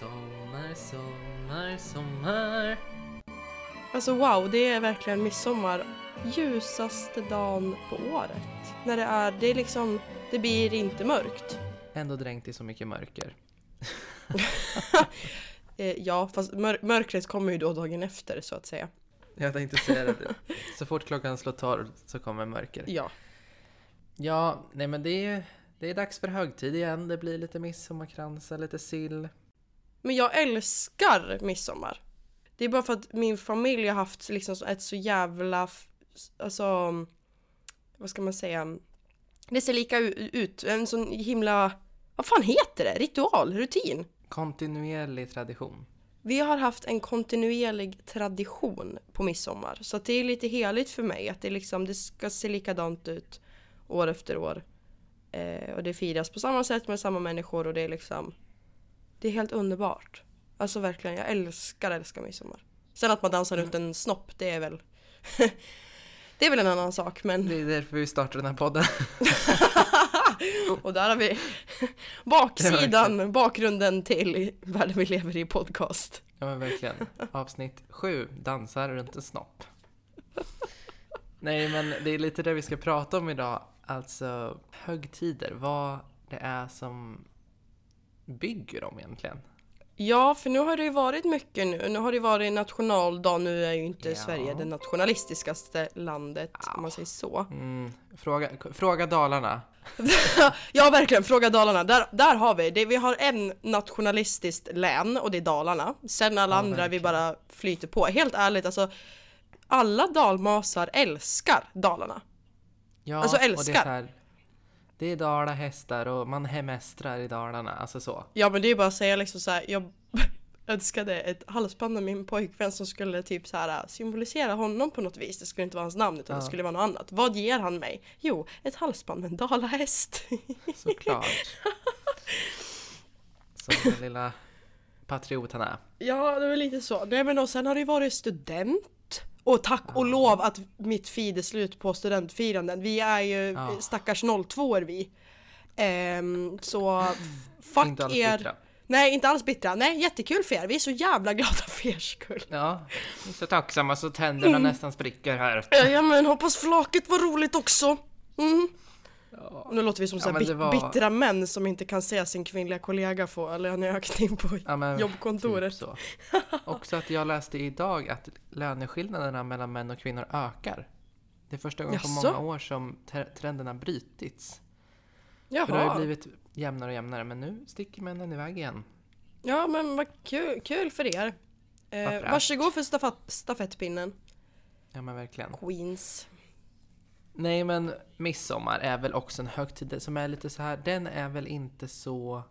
Sommar, sommar, sommar. Alltså wow, det är verkligen midsommar. Ljusaste dagen på året. När det är, det är liksom, det blir inte mörkt. Ändå dränkt i så mycket mörker. Eh, ja, fast mör mörkret kommer ju då dagen efter så att säga. Jag tänkte säga det. Så fort klockan slår tolv så kommer mörker. Ja. Ja, nej men det är, det är dags för högtid igen. Det blir lite midsommarkransar, lite sill. Men jag älskar midsommar. Det är bara för att min familj har haft liksom ett så jävla, alltså, vad ska man säga? Det ser lika ut, en sån himla, vad fan heter det? Ritual, rutin. Kontinuerlig tradition. Vi har haft en kontinuerlig tradition på midsommar. Så det är lite heligt för mig att det, liksom, det ska se likadant ut år efter år. Eh, och det firas på samma sätt med samma människor och det är liksom... Det är helt underbart. Alltså verkligen, jag älskar, älskar midsommar. Sen att man dansar runt en snopp, det är väl... det är väl en annan sak men... Det är därför vi startar den här podden. och där har vi baksidan, bakgrunden till världen vi lever i podcast. Ja men verkligen. Avsnitt sju, dansar runt en snopp. Nej men det är lite det vi ska prata om idag. Alltså högtider, vad det är som bygger dem egentligen. Ja, för nu har det ju varit mycket nu. Nu har det varit nationaldag. Nu är ju inte Ja. Sverige det nationalistiskaste landet om man säger så. Mm, fråga, fråga Dalarna. ja, verkligen. Fråga Dalarna. Där, där har vi det. Vi har en nationalistiskt län och det är Dalarna. Sen alla Ja, andra vi bara flyter på. Helt ärligt, alltså. Alla dalmasar älskar Dalarna. Ja, Alltså, Och det, är älskar. så här, det är dalahästar och man hemestrar i Dalarna, alltså så. Ja, men det är bara att säga liksom så här. Jag önskade ett halsband av min pojkvän som skulle typ så här symbolisera honom på något vis. Det skulle inte vara hans namn utan det Ja. skulle vara något annat. Vad ger han mig? Jo, ett halsband med en dalahäst. Såklart. Som den lilla patriot han är. Ja, det var lite så. Nej men och sen har det ju varit student. Och tack och lov att mitt feed är slut på studentfiranden. Vi är ju Ja. stackars 02 vi. Ehm, så fuck Inte alls er. bittra. Nej, inte alls bittra. Nej, jättekul för er. Vi är så jävla glada för er skull. Ja, vi är så tacksamma så tänderna Mm. nästan spricker här. Ja men hoppas flaket var roligt också. Mm. Ja, Nu låter vi som Ja, så det var- bittra män som inte kan se sin kvinnliga kollega få löneökning på ja, men jobbkontoret. Typ så. Också att jag läste idag att löneskillnaderna mellan män och kvinnor ökar. Det är första gången på Jaså? många år som tre- trenden har brutits. För det har Jaha. ju blivit jämnare och jämnare, men nu sticker männen iväg igen. Ja men vad kul, kul för er. Eh, varsågod för stafett, stafettpinnen. Ja men verkligen. Queens. Nej men midsommar är väl också en högtid som är lite så här, den är väl inte så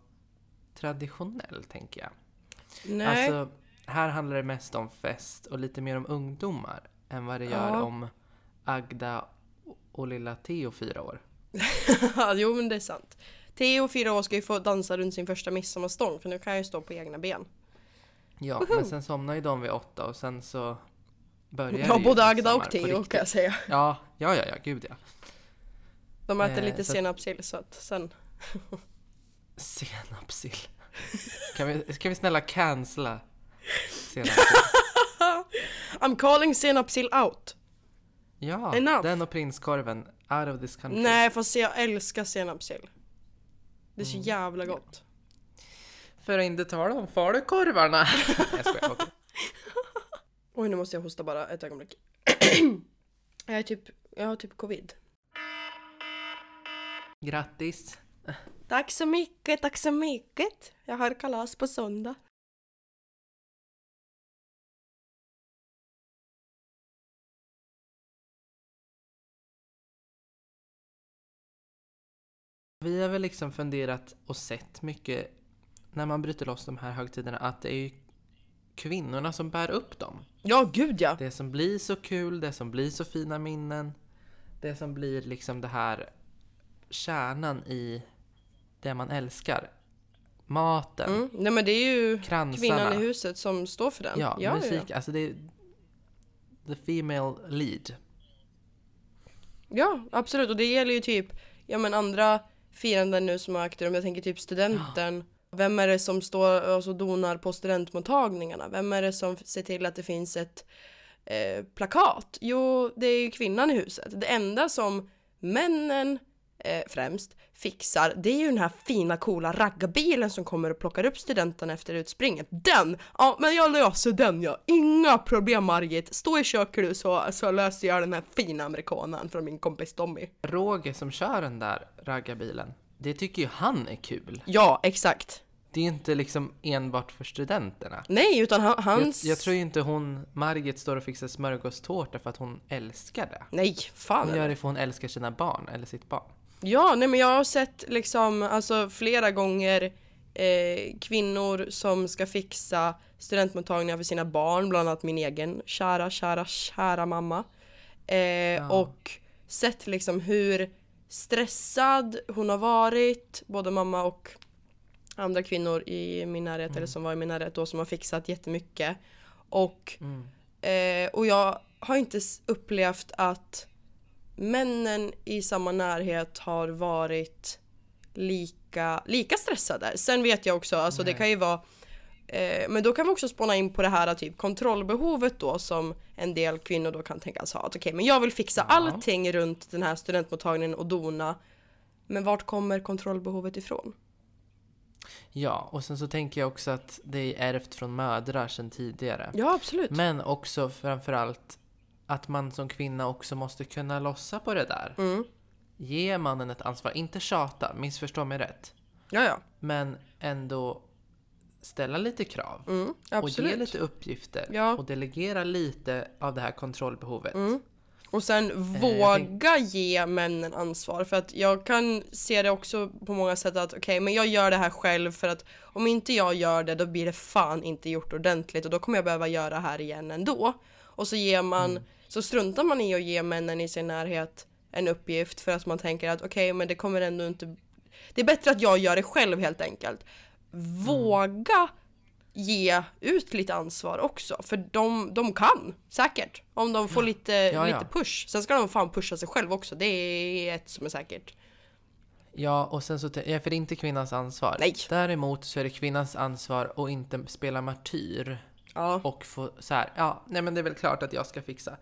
traditionell tänker jag. Nej. Alltså, här handlar det mest om fest och lite mer om ungdomar än vad det gör Ja. om Agda och lilla Theo fyra år. jo men det är sant. Theo, fyra år, ska ju få dansa runt sin första midsommarstång för nu kan jag ju stå på egna ben. Ja, Woho! men sen somnar ju de vid åtta och sen så börjar Ja, både Agda och Theo kan jag säga. Ja, ja, ja, ja, gud ja. De äter Eh, lite så- senapssill så att sen... Senapssill. Kan vi, ska vi snälla cancella senapssill? I'm calling senapssill out! Ja, Enough. den och prinskorven. Out of this country. Nej fast jag älskar senapssill. Det är så Mm. jävla gott. För att inte tala om falukorvarna. jag skojar, okej. Oj nu måste jag hosta bara ett ögonblick. jag är typ, jag har typ covid. Grattis. Tack så mycket, tack så mycket. Jag har kalas på söndag. Vi har väl liksom funderat och sett mycket när man bryter loss de här högtiderna att det är ju kvinnorna som bär upp dem. Ja gud ja! Det som blir så kul, det som blir så fina minnen. Det som blir liksom det här kärnan i det man älskar. Maten, Mm. Nej men det är ju kransarna. kvinnan i huset som står för den. Ja, ja, musik. ja. Alltså det är the female lead. ja absolut och det gäller ju typ ja men andra firanden nu som har ägt rum. Jag tänker typ studenten Vem är det som står och alltså, donar på studentmottagningarna? Vem är det som ser till att det finns ett eh, plakat? Jo, det är ju kvinnan i huset. Det enda som männen eh, främst fixar, det är ju den här fina coola raggarbilen som kommer och plockar upp studenterna efter utspringet. Den! Ja, men jag löser den ja. Inga problem Margit. Stå i köket du så, så löser jag den här fina amerikanen från min kompis Tommy. Roger som kör den där raggarbilen, det tycker ju han är kul. Ja, exakt. Det är inte liksom enbart för studenterna. Nej, utan han, Jag, hans... jag tror ju inte hon, Margit, står och fixar smörgåstårta för att hon älskar det. Nej, fan. Hon gör det för hon älskar sina barn, eller sitt barn. Ja, nej men jag har sett liksom alltså flera gånger eh, kvinnor som ska fixa studentmottagningar för sina barn, bland annat min egen kära, kära, kära mamma. Eh, Och sett liksom hur stressad hon har varit, både mamma och andra kvinnor i min närhet, eller som var i min närhet då, som har fixat jättemycket. Och, eh, och jag har inte upplevt att männen i samma närhet har varit lika, lika stressade. Sen vet jag också, alltså det Nej. kan ju vara eh, men då kan vi också spåna in på det här typ kontrollbehovet då som en del kvinnor då kan tänkas ha. Att okej, men jag vill fixa Ja. allting runt den här studentmottagningen och dona. Men vart kommer kontrollbehovet ifrån? Ja, och sen så tänker jag också att det är ärvt från mödrar sedan tidigare. Ja, absolut. Men också framförallt att man som kvinna också måste kunna lossa på det där. Mm. Ge mannen ett ansvar, inte tjata, missförstå mig rätt. Ja, ja. Men ändå ställa lite krav. Mm, Och ge lite uppgifter. Ja. Och delegera lite av det här kontrollbehovet. Mm. Och sen jag våga ge männen ansvar. För att jag kan se det också på många sätt att okej, men jag gör det här själv för att om inte jag gör det då blir det fan inte gjort ordentligt och då kommer jag behöva göra det här igen ändå. Och så ger man, så struntar man i att ge männen i sin närhet en uppgift för att man tänker att okej, men det kommer ändå inte... Det är bättre att jag gör det själv helt enkelt. Våga ge ut lite ansvar också. För de, de kan säkert. Om de får lite, Ja, lite ja. push. Sen ska de fan pusha sig själv också. Det är ett som är säkert. Ja, och sen så, ja, för det är inte kvinnans ansvar. Nej. Däremot så är det kvinnans ansvar att inte spela martyr. Ja, Och få så här, ja, nej men det är väl klart att jag ska fixa.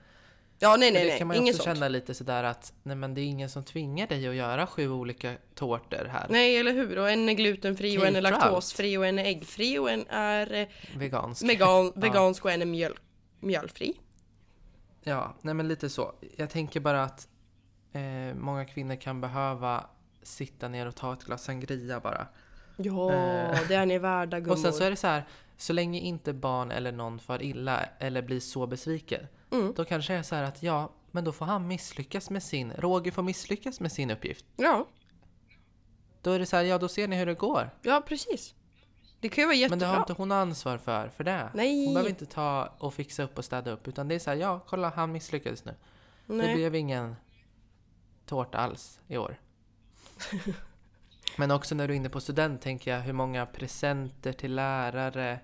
Ja nej För nej det nej. kan man ju också sånt. känna lite sådär att, nej men det är ingen som tvingar dig att göra sju olika tårtor här. Nej, eller hur? Och en är glutenfri och en är laktosfri och en är äggfri och en är eh, Vegansk. vegan, Ja. vegansk och en är mjöl, mjölfri. Ja, nej men lite så. Jag tänker bara att eh, många kvinnor kan behöva sitta ner och ta ett glas sangria bara. Ja, Eh. det är ni värda gummor. Och sen så är det så här, så länge inte barn eller någon far illa eller blir så besviken, Mm. då kanske det är så här att ja, men då får han misslyckas med sin, Roger får misslyckas med sin uppgift. Ja, Då är det så här, ja då ser ni hur det går. ja precis. Det kan ju vara Men det jättebra. har inte hon ansvar för, för det. Nej. Hon behöver inte ta och fixa upp och städa upp, utan det är så här, ja kolla han misslyckades nu. Det Nej. blev ingen tårta alls i år. Men också när du är inne på student tänker jag hur många presenter till lärare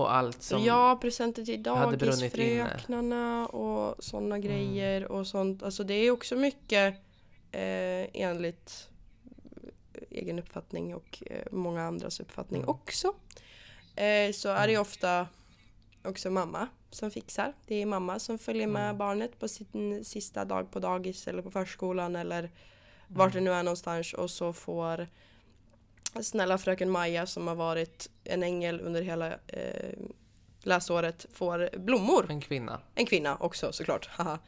och allt som... Ja, presenter till dagisfröknarna och sådana grejer och sånt. Alltså det är också mycket eh, enligt egen uppfattning och eh, många andras uppfattning Mm. också. Eh, så är det ju ofta också mamma som fixar. Det är mamma som följer med Mm. barnet på sin sista dag på dagis eller på förskolan eller vart det nu är någonstans och så får snälla fröken Maja som har varit en ängel under hela eh, läsåret får blommor. En kvinna. En kvinna också såklart. haha.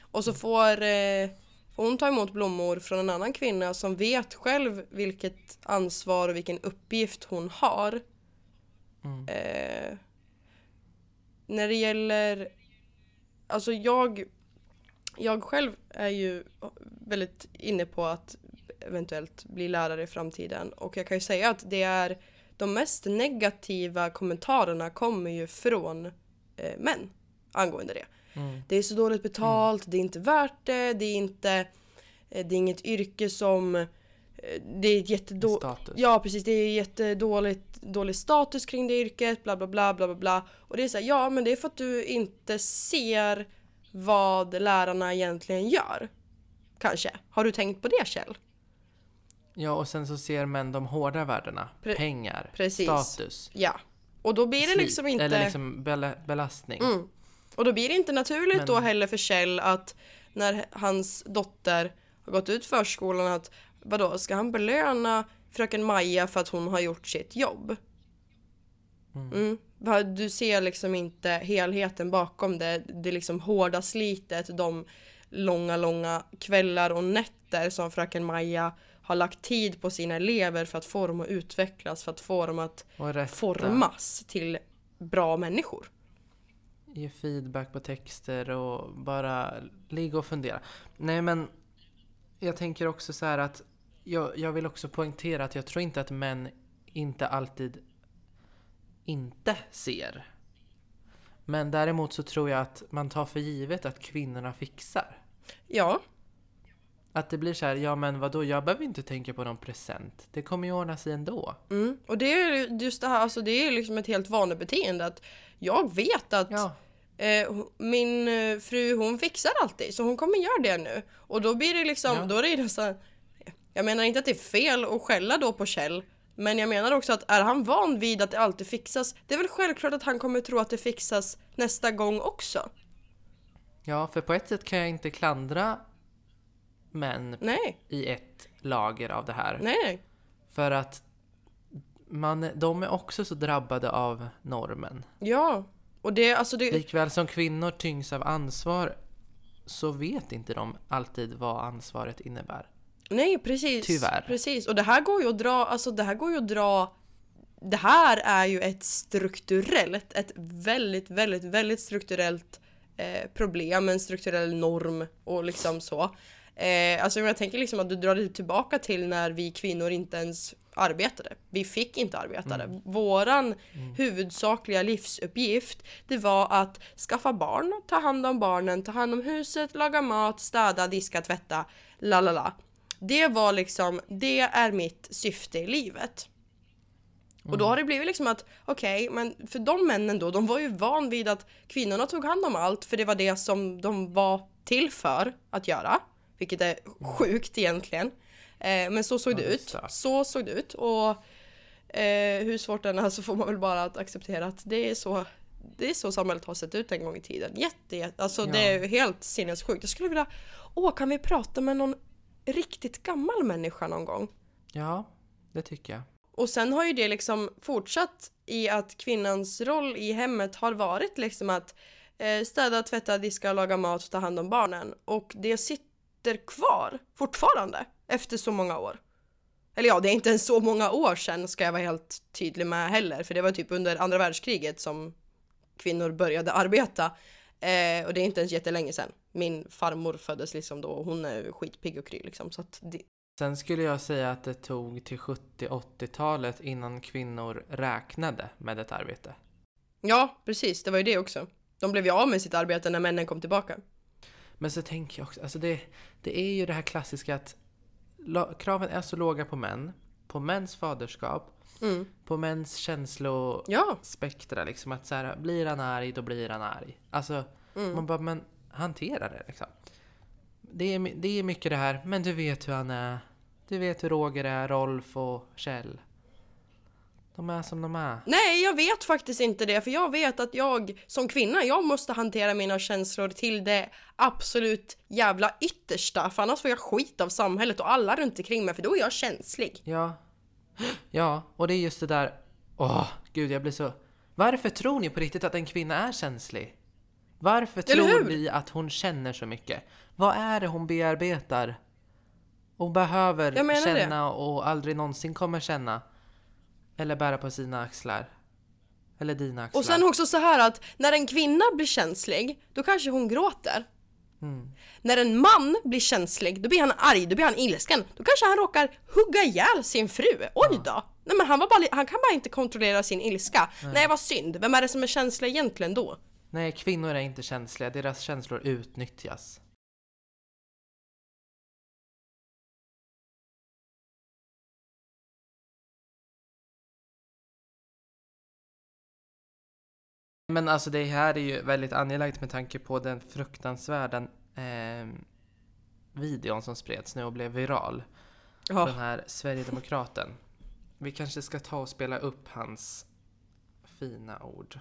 och så får, eh, får hon ta emot blommor från en annan kvinna som vet själv vilket ansvar och vilken uppgift hon har. Mm. Eh, när det gäller... Alltså jag... Jag själv är ju väldigt inne på att eventuellt bli lärare i framtiden och jag kan ju säga att det är de mest negativa kommentarerna kommer ju från eh, män angående det. Mm. Det är så dåligt betalt, det är inte värt det, det är inte eh, det är inget yrke som eh, det är ett jättedåligt Status. Ja precis, det är jättedåligt dålig status kring det yrket, bla bla bla bla bla bla. Och det är så här, ja men det är för att du inte ser vad lärarna egentligen gör. Kanske. Har du tänkt på det Kjell? Ja, och sen så ser män de hårda värdena. Pre- Pengar, precis. status, Ja. Och då blir det liksom inte... eller liksom bela- belastning. Mm. Och då blir det inte naturligt Men- då heller för Kjell att när hans dotter har gått ut förskolan att vadå, ska han belöna fröken Maja för att hon har gjort sitt jobb? Mm. Va, Du ser liksom inte helheten bakom det, det liksom hårda slitet, de långa, långa kvällar och nätter som fröken Maja har lagt tid på sina elever för att få dem att utvecklas, för att få dem att formas till bra människor. ge feedback på texter och bara ligga och fundera. Nej men, jag tänker också så här att jag, jag vill också poängtera att jag tror inte att män inte alltid inte ser. Men däremot så tror jag att man tar för givet att kvinnorna fixar. Ja, Att det blir så här, ja men vadå, jag behöver inte tänka på någon present. Det kommer ju ordna sig ändå. Mm. Och det är ju just det här, alltså det är liksom ett helt vanebeteende att jag vet att Ja, eh, min eh, fru hon fixar alltid så hon kommer göra det nu. Och då blir det liksom, Ja. då är det nästan, jag menar inte att det är fel att skälla då på Kjell. Men jag menar också att är han van vid att det alltid fixas, det är väl självklart att han kommer tro att det fixas nästa gång också. ja, för på ett sätt kan jag inte klandra män Nej, i ett lager av det här. nej. För att man, de är också så drabbade av normen. Ja. Och det, alltså det, Likväl som kvinnor tyngs av ansvar så vet inte de alltid vad ansvaret innebär. Nej precis. Tyvärr. Precis. Och det här går ju att dra, alltså det här går ju att dra Det här är ju ett strukturellt, ett väldigt, väldigt, väldigt strukturellt eh, problem, en strukturell norm och liksom så. Eh, alltså jag tänker liksom att du drar det tillbaka till när vi kvinnor inte ens arbetade. Vi fick inte arbeta. Mm. Våran huvudsakliga livsuppgift det var att skaffa barn, ta hand om barnen, ta hand om huset, laga mat, städa, diska, tvätta, la la la. Det var liksom, det är mitt syfte i livet. Och då har det blivit liksom att, okej, men för de männen då, de var ju van vid att kvinnorna tog hand om allt för det var det som de var till för att göra. Vilket är sjukt egentligen. Eh, men så såg det det ut. Så såg det ut. Och eh, hur svårt det än är så får man väl bara att acceptera att det är så det är så samhället har sett ut en gång i tiden. Jätte, jätte alltså det Ja. är helt sinnessjukt. Jag skulle vilja, åh kan vi prata med någon riktigt gammal människa någon gång? Ja, det tycker jag. Och sen har ju det liksom fortsatt i att kvinnans roll i hemmet har varit liksom att eh, städa, tvätta, diska, laga mat och ta hand om barnen. Och det sitter kvar fortfarande efter så många år. Eller ja, det är inte ens så många år sedan ska jag vara helt tydlig med heller. För det var typ under andra världskriget som kvinnor började arbeta. Eh, och det är inte ens jättelänge sedan. Min farmor föddes liksom då och hon är skitpigg och kry liksom. Så att det, Sen skulle jag säga att det tog till 70-80-talet innan kvinnor räknade med ett arbete. Ja, precis. Det var ju det också. De blev ju av med sitt arbete när männen kom tillbaka. Men så tänker jag också, alltså det, det är ju det här klassiska att kraven är så låga på män, på mäns faderskap, Mm. på mäns känslospektra Ja, liksom. Att så här, blir han arg, då blir han arg. Alltså, Mm. man bara, men hantera det liksom. Det är, det är mycket det här, men du vet hur han är. Du vet hur Roger är, Rolf och Kjell. De är som de är. nej jag vet faktiskt inte det för jag vet att jag som kvinna, jag måste hantera mina känslor till det absolut jävla yttersta för annars får jag skit av samhället och alla runt omkring mig för då är jag känslig. Ja. Ja, och det är just det där... Åh, gud jag blir så... Varför tror ni på riktigt att en kvinna är känslig? Varför tror vi att hon känner så mycket? Vad är det hon bearbetar? Och behöver menar det. känna och aldrig någonsin kommer känna? Eller bära på sina axlar? Eller dina axlar? Och sen också så här att när en kvinna blir känslig, då kanske hon gråter. Mm. När en man blir känslig, då blir han arg, då blir han ilsken. Då kanske han råkar hugga ihjäl sin fru. Oj då! Nej men han, var bara, han kan bara inte kontrollera sin ilska. Nej vad synd, vem är det som är känslig egentligen då? Nej, kvinnor är inte känsliga. Deras känslor utnyttjas. Men alltså det här är ju väldigt angeläget med tanke på den fruktansvärda eh, videon som spreds nu och blev viral. Ja. den här Sverigedemokraten. Vi kanske ska ta och spela upp hans fina ord.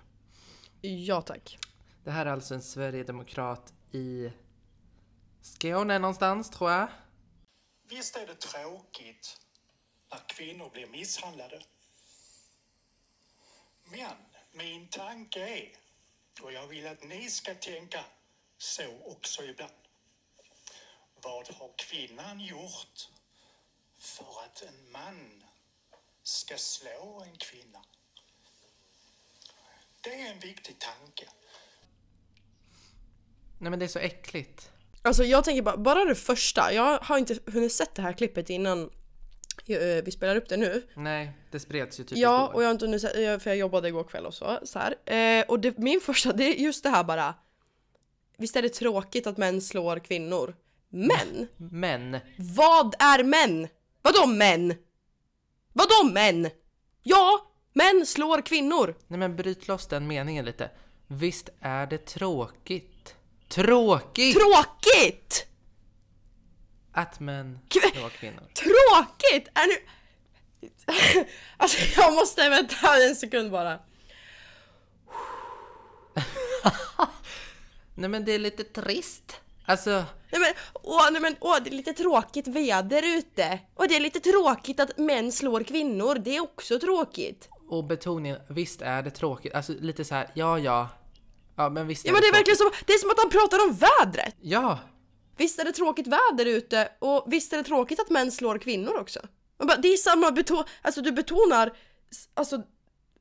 Ja tack. Det här är alltså en Sverigedemokrat i Skåne någonstans, tror jag. Visst är det tråkigt när kvinnor blir misshandlade. Men min tanke är, och jag vill att ni ska tänka så också ibland. Vad har kvinnan gjort för att en man ska slå en kvinna? Det är en viktig tanke. Nej men det är så äckligt. Alltså jag tänker bara, bara det första. Jag har inte hunnit sett det här klippet innan vi spelar upp det nu. Nej, det spreds ju typ Ja, igår. och jag har inte hunnit eh, för jag jobbade igår kväll och så. så. Eh, och det, min första, det är just det här bara. Visst är det tråkigt att män slår kvinnor? Men, Men, vad är män? Vadå män? Vadå män? Ja, män slår kvinnor. nej men bryt loss den meningen lite. Visst är det tråkigt? Tråkigt! Tråkigt! Att män slår kvinnor. Tråkigt! Är nu... alltså jag måste vänta en sekund bara. Nej men det är lite trist. Alltså, Nej men, åh, nej men, åh, det är lite tråkigt väder ute. Och det är lite tråkigt att män slår kvinnor. Det är också tråkigt. och betoningen, visst är det tråkigt. Alltså lite så här, ja ja. Ja men visst är Ja men det är tråkigt. verkligen som, det är som att han pratar om vädret. Ja, Visst är det tråkigt väder ute och visst är det tråkigt att män slår kvinnor också. Man bara, det är samma beton, alltså du betonar, alltså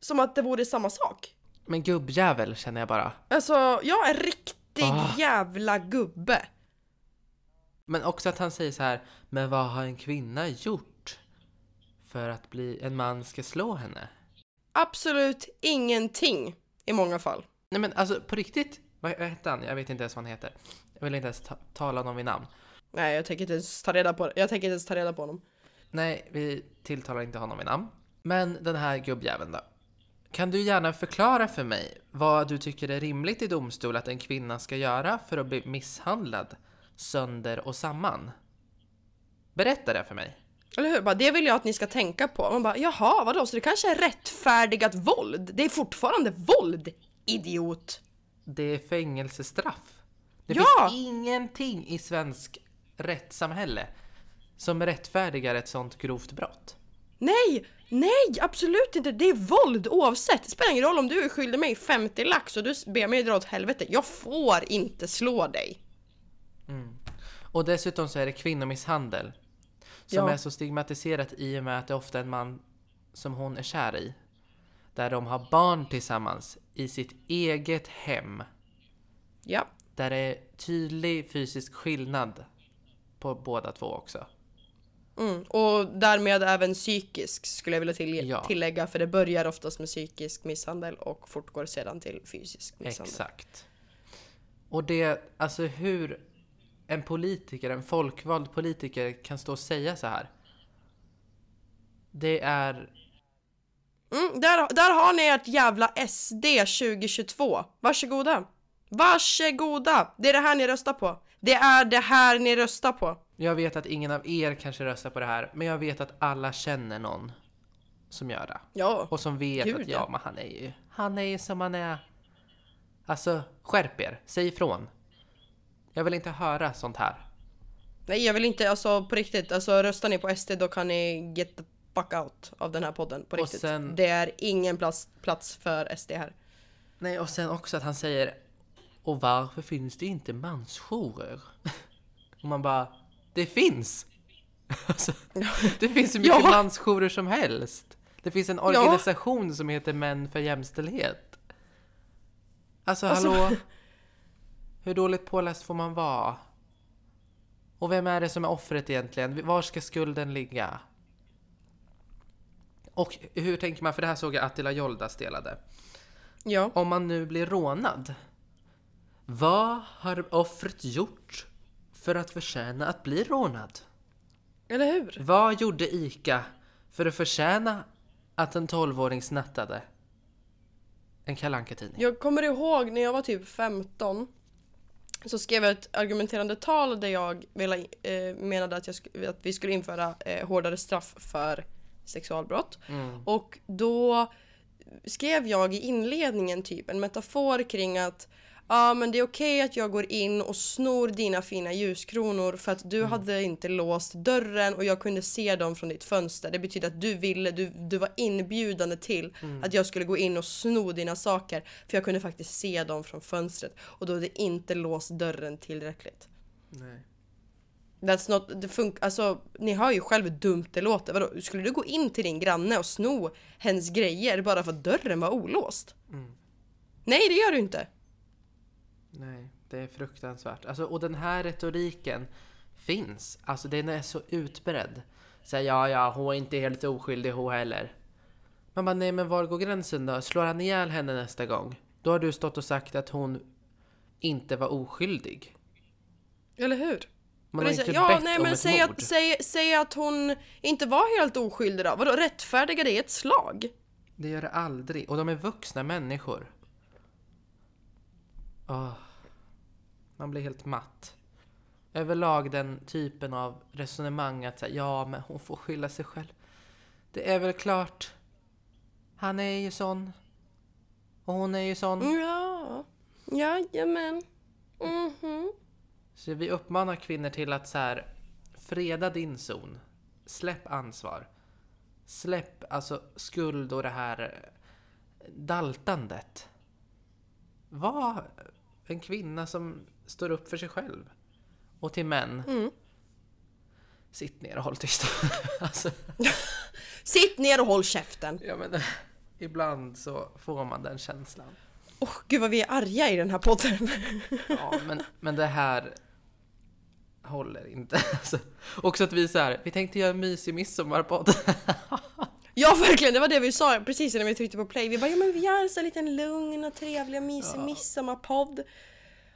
som att det vore samma sak. men gubbjävel känner jag bara. Alltså, jag är riktig Ah. jävla gubbe. Men också att han säger så här, men vad har en kvinna gjort för att bli, en man ska slå henne? Absolut ingenting i många fall. Nej men alltså på riktigt, vad vad hette han? Jag vet inte ens vad han heter. Jag vill inte ens ta, tala honom vid namn. Nej, jag tänker inte ens ta reda på Jag tänker inte ens ta reda på honom. Nej, vi tilltalar inte honom vid namn. Men den här gubbjäveln då? Kan du gärna förklara för mig vad du tycker är rimligt i domstol att en kvinna ska göra för att bli misshandlad sönder och samman? Berätta det för mig. Eller hur? Bara, det vill jag att ni ska tänka på. Man bara, jaha, vadå? Så det kanske är rättfärdigat våld? Det är fortfarande våld, idiot! Det är fängelsestraff. Det Ja! finns ingenting i svensk rättssamhälle som rättfärdigar ett sånt grovt brott. Nej, nej, absolut inte. Det är våld oavsett. Det spelar ingen roll om du är skyldig mig 50 lax och du ber mig dra åt helvete. Jag får inte slå dig. Och dessutom så är det kvinnomisshandel. Som Ja. är så stigmatiserat i och med att det ofta är en man som hon är kär i. Där de har barn tillsammans i sitt eget hem. Ja, Där det är tydlig fysisk skillnad på båda två också. mm. och därmed även psykisk skulle jag vilja till- Ja. tillägga. För det börjar oftast med psykisk misshandel och fortgår sedan till fysisk misshandel. Exakt. Och det, alltså hur en politiker, en folkvald politiker kan stå och säga så här. Det är, Mm, där, där har ni ert jävla SD 2022. Varsågoda. Varsågoda. Det är det här ni röstar på. Det är det här ni röstar på. jag vet att ingen av er kanske röstar på det här, men jag vet att alla känner någon som gör det. Ja. Och som vet Gud, att ja, men han är ju, han är ju som han är. Alltså, skärp er, säg ifrån. Jag vill inte höra sånt här. Nej jag vill inte, alltså på riktigt, alltså röstar ni på SD då kan ni get the fuck out av den här podden på Och riktigt. sen- Det är ingen plats, plats för SD här. Nej, och sen också att han säger Och varför finns det inte mansjourer? Och man bara Det finns! Alltså, det finns hur mycket Ja. mansjourer som helst. Det finns en organisation som heter Män för jämställdhet. Alltså, Alltså- hallå? Hur dåligt påläst får man vara? Och vem är det som är offret egentligen? Var ska skulden ligga? Och hur tänker man? För det här såg jag Attila Joldas delade Ja. om man nu blir rånad. Vad har offret gjort för att förtjäna att bli rånad? Eller hur? Vad gjorde ICA för att förtjäna att en 12-åring snattade en Kalle Anka-tidning? Jag kommer ihåg när jag var typ 15 så skrev jag ett argumenterande tal där jag ville, eh, menade att, jag, att vi skulle införa eh, hårdare straff för sexualbrott. Mm. Och då skrev jag i inledningen typ en metafor kring att Ja men det är okej att jag går in och snor dina fina ljuskronor för att du hade inte låst dörren och jag kunde se dem från ditt fönster. Det betyder att du ville, du, du var inbjudande till att jag skulle gå in och sno dina saker för jag kunde faktiskt se dem från fönstret och då hade inte låst dörren tillräckligt. Nej. That's not, det fun- alltså, ni hör ju själv hur dumt det låter. Vadå, skulle du gå in till din granne och sno hennes grejer bara för att dörren var olåst? Mm. Nej, det gör du inte. Nej, det är fruktansvärt. Alltså, och den här retoriken finns. Alltså den är så utbredd. Säger ja, ja, hon är inte helt oskyldig hon heller. Man bara, nej men var går gränsen då? Slår han ihjäl henne nästa gång? Då har du stått och sagt att hon inte var oskyldig. Eller hur? Man har inte ja, bett nej, om men ett säg mord. att, säg, säg att hon inte var helt oskyldig då. Vadå, rättfärdiga det ett slag? Det gör det aldrig. Och de är vuxna människor. Åh. Man blir helt matt. Överlag den typen av resonemang att säga, ja men hon får skylla sig själv. Det är väl klart. Han är ju sån. Och hon är ju sån. Ja, jajamän. Mhm. Så vi uppmanar kvinnor till att så här, freda din zon. Släpp ansvar. Släpp alltså skuld och det här eh, daltandet. Var en kvinna som står upp för sig själv. Och till män. Mm. Sitt ner och håll tyst. alltså, Sitt ner och håll käften. ja, men, ibland så får man den känslan. Åh gud vad vi är arga i den här podden. Ja, men, men det här håller inte. Alltså, också att vi så här, vi tänkte göra en mysig midsommarpodd. Ja verkligen, det var det vi sa precis innan vi tryckte på play. Vi bara ja men vi gör en sån liten lugn och trevlig och mysig Ja. midsommarpodd.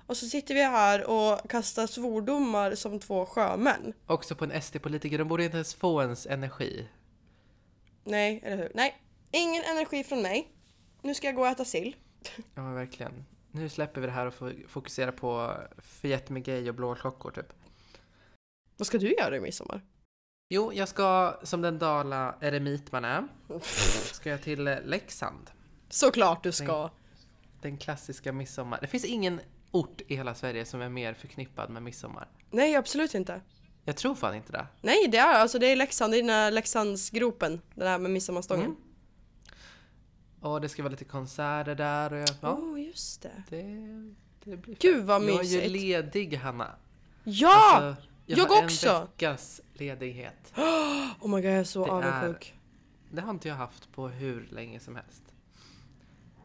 Och så sitter vi här och kastar svordomar som två sjömän. Också på en SD-politiker, de borde inte ens få ens energi. Nej, eller hur? Nej, ingen energi från mig. Nu ska jag gå och äta sill. Ja, verkligen. Nu släpper vi det här och får fokusera på Fiat med gay och blå klockor typ. Vad ska du göra i midsommar? Jo, jag ska som den dala eremit man är, ska jag till eh, Leksand. Såklart du ska. Den klassiska midsommar. Det finns ingen ort i hela Sverige som är mer förknippad med midsommar. Nej, absolut inte. Jag tror fan inte det. Nej, det är alltså det är Leksand, det är den här Leksandsgropen. Den här med midsommarstången. Mm. Och det ska vara lite konserter där och jag, ja, oh, just det. det, det blir Gud, vad Jag är ju mysigt. ledig Hanna. Ja! Alltså, jag, jag har också. en veckas ledighet. oh my god, jag är så Det är- avundsjuk. Det har inte jag haft på hur länge som helst.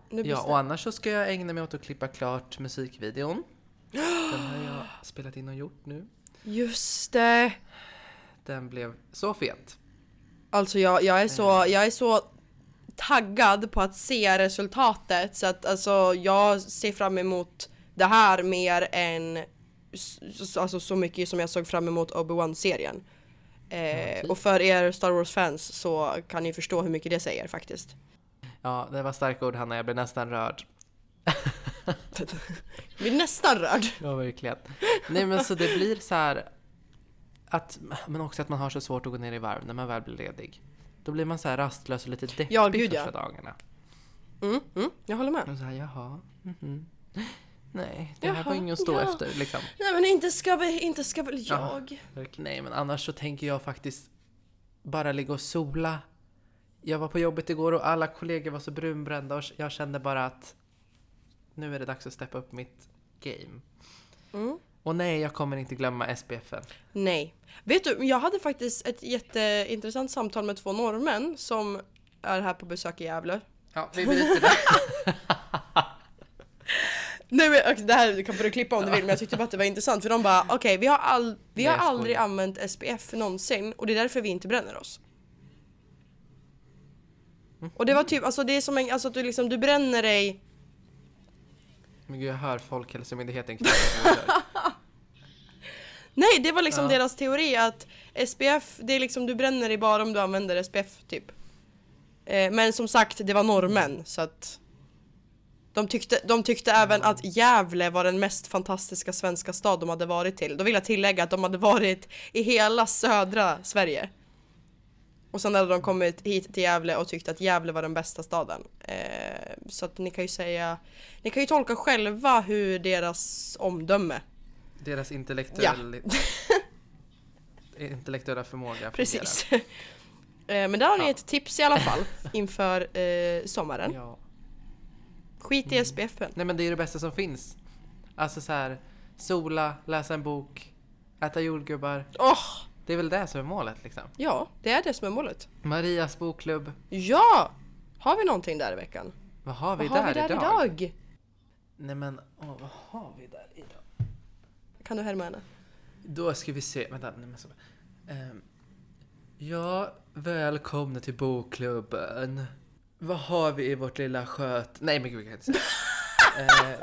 Ja, och annars så ska jag ägna mig åt att klippa klart musikvideon. Den har jag spelat in och gjort nu. Just det! Den blev så fet. Alltså jag, jag, är så, jag är så taggad på att se resultatet så att alltså jag ser fram emot det här mer än alltså, så mycket som jag såg fram emot Obi-Wan-serien. Eh, typ. och för er Star Wars-fans så kan ni förstå hur mycket det säger faktiskt. Ja, det var starka ord Hanna, jag blev nästan rörd. Jag blir nästan rörd. Ja, verkligen. Nej men så det blir så här att, men också att man har så svårt att gå ner i varv när man väl blir ledig. Då blir man så här rastlös och lite deppig Ja, gud, ja. första dagarna. Mm, mm, jag håller med. Och så här, jaha, mhm. Nej, det här Jaha, var inget att stå ja. efter liksom. Nej men inte ska väl, inte ska väl Ja. jag. Verkligen, Nej, men annars så tänker jag faktiskt bara ligga och sola. Jag var på jobbet igår och alla kollegor var så brunbrända och jag kände bara att nu är det dags att steppa upp mitt game. Mm. Och nej, jag kommer inte glömma SPFen. Nej. Vet du, jag hade faktiskt ett jätteintressant samtal med två norrmän som är här på besök i Gävle. Ja, vi byter det. Nej men okej, det här kan du klippa om du vill men jag tyckte bara att det var intressant för de bara okej vi har, all, vi har aldrig använt SPF någonsin och det är därför vi inte bränner oss. Och det var typ, alltså det är som en, alltså att du liksom, du bränner dig Men gud, jag hör Folkhälsomyndigheten Nej det var liksom Ja. deras teori att SPF, det är liksom du bränner dig bara om du använder SPF typ. Eh, men som sagt det var norrmän så att De tyckte, de tyckte även att Gävle var den mest fantastiska svenska stad de hade varit till. Då vill jag tillägga att de hade varit i hela södra Sverige. Och sen hade de kommit hit till Gävle och tyckte att Gävle var den bästa staden. Eh, så att ni kan ju säga, ni kan ju tolka själva hur deras omdöme. Deras intellektuella, intellektuella förmåga. Precis. eh, men där har ni Ja. ett tips i alla fall inför eh, sommaren. Ja. Skit i SPFen. Nej men det är det bästa som finns. Alltså så här, sola, läsa en bok, äta jordgubbar. Åh! Det är väl det som är målet liksom. ja, det är det som är målet. Marias bokklubb. Ja! Har vi någonting där i veckan? Vad har vi, Vad där, har vi där idag? idag? Nej men, åh, vad har vi där idag? Kan du härma henne? Då ska vi se, vänta. Nej, men så. Ehm, ja, välkomna till bokklubben. Vad har vi i vårt lilla sköt... Nej men gud, jag kan inte säga.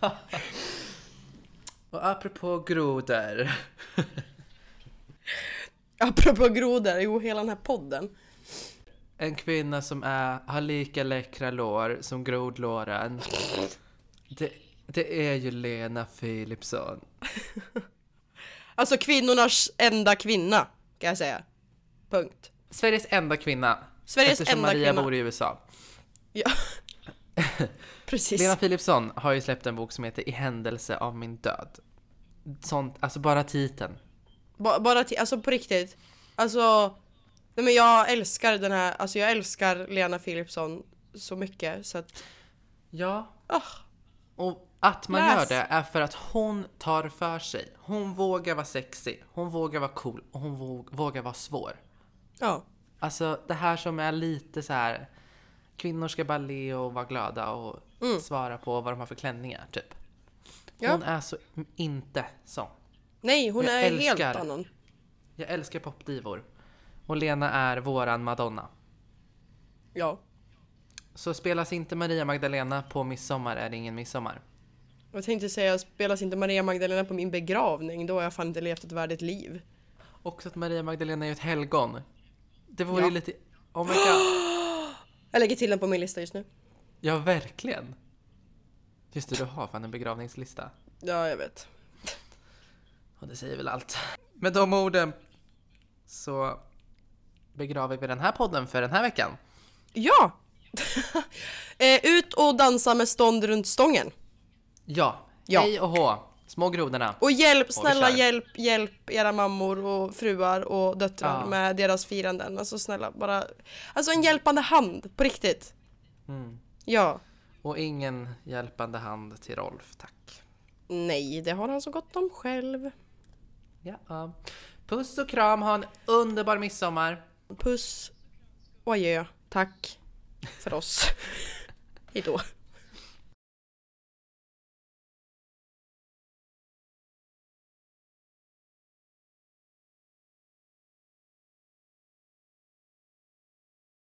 Eh, Och apropå grodor. Apropå grodor, jo hela den här podden. En kvinna som är, har lika läckra lår som grodlåren. Det, det är ju Lena Philipsson. Alltså kvinnornas enda kvinna, kan jag säga. Punkt. Sveriges enda kvinna. Sveriges eftersom enda Maria kvinna. bor i USA. Ja. Precis. Lena Philipsson har ju släppt en bok som heter I händelse av min död. Sånt, alltså bara titeln. Ba- bara till, alltså på riktigt. Alltså, nej men jag älskar den här, alltså jag älskar Lena Philipsson så mycket så att, Ja. ah, Och att man Läs. gör det är för att hon tar för sig. Hon vågar vara sexy, hon vågar vara cool och hon våg, vågar vara svår. ja. Alltså det här som är lite så här. Kvinnor ska bara le och vara glada och svara på vad de har för klänningar typ. Ja. Hon är så inte sån. Nej, hon Jag är helt älskar- annan. Jag älskar popdivor. Och Lena är våran Madonna. Ja. Så spelas inte Maria Magdalena på midsommar är det ingen midsommar. Jag tänkte säga, spelas inte Maria Magdalena på min begravning, då har jag fan inte levt ett värdigt liv. Också att Maria Magdalena är ett helgon. Det vore Ja. lite... Oh my god. Jag lägger till den på min lista just nu. Ja, verkligen. Just det, du har fan en begravningslista. Ja, jag vet. Och det säger väl allt. Med de orden så begraver vi den här podden för den här veckan. Ja! eh, ut och dansa med stånd runt stången. Ja, Ja. hej och hå, små grodorna. Och hjälp, snälla kör. hjälp, hjälp era mammor och fruar och döttrar Ja. med deras firanden. Alltså snälla, bara... Alltså en hjälpande hand, på riktigt. Mm. Ja. Och ingen hjälpande hand till Rolf, tack. Nej, det har han så gott om själv. Ja. Puss och kram, ha en underbar midsommar. Puss och adjö. Tack för oss. Hejdå.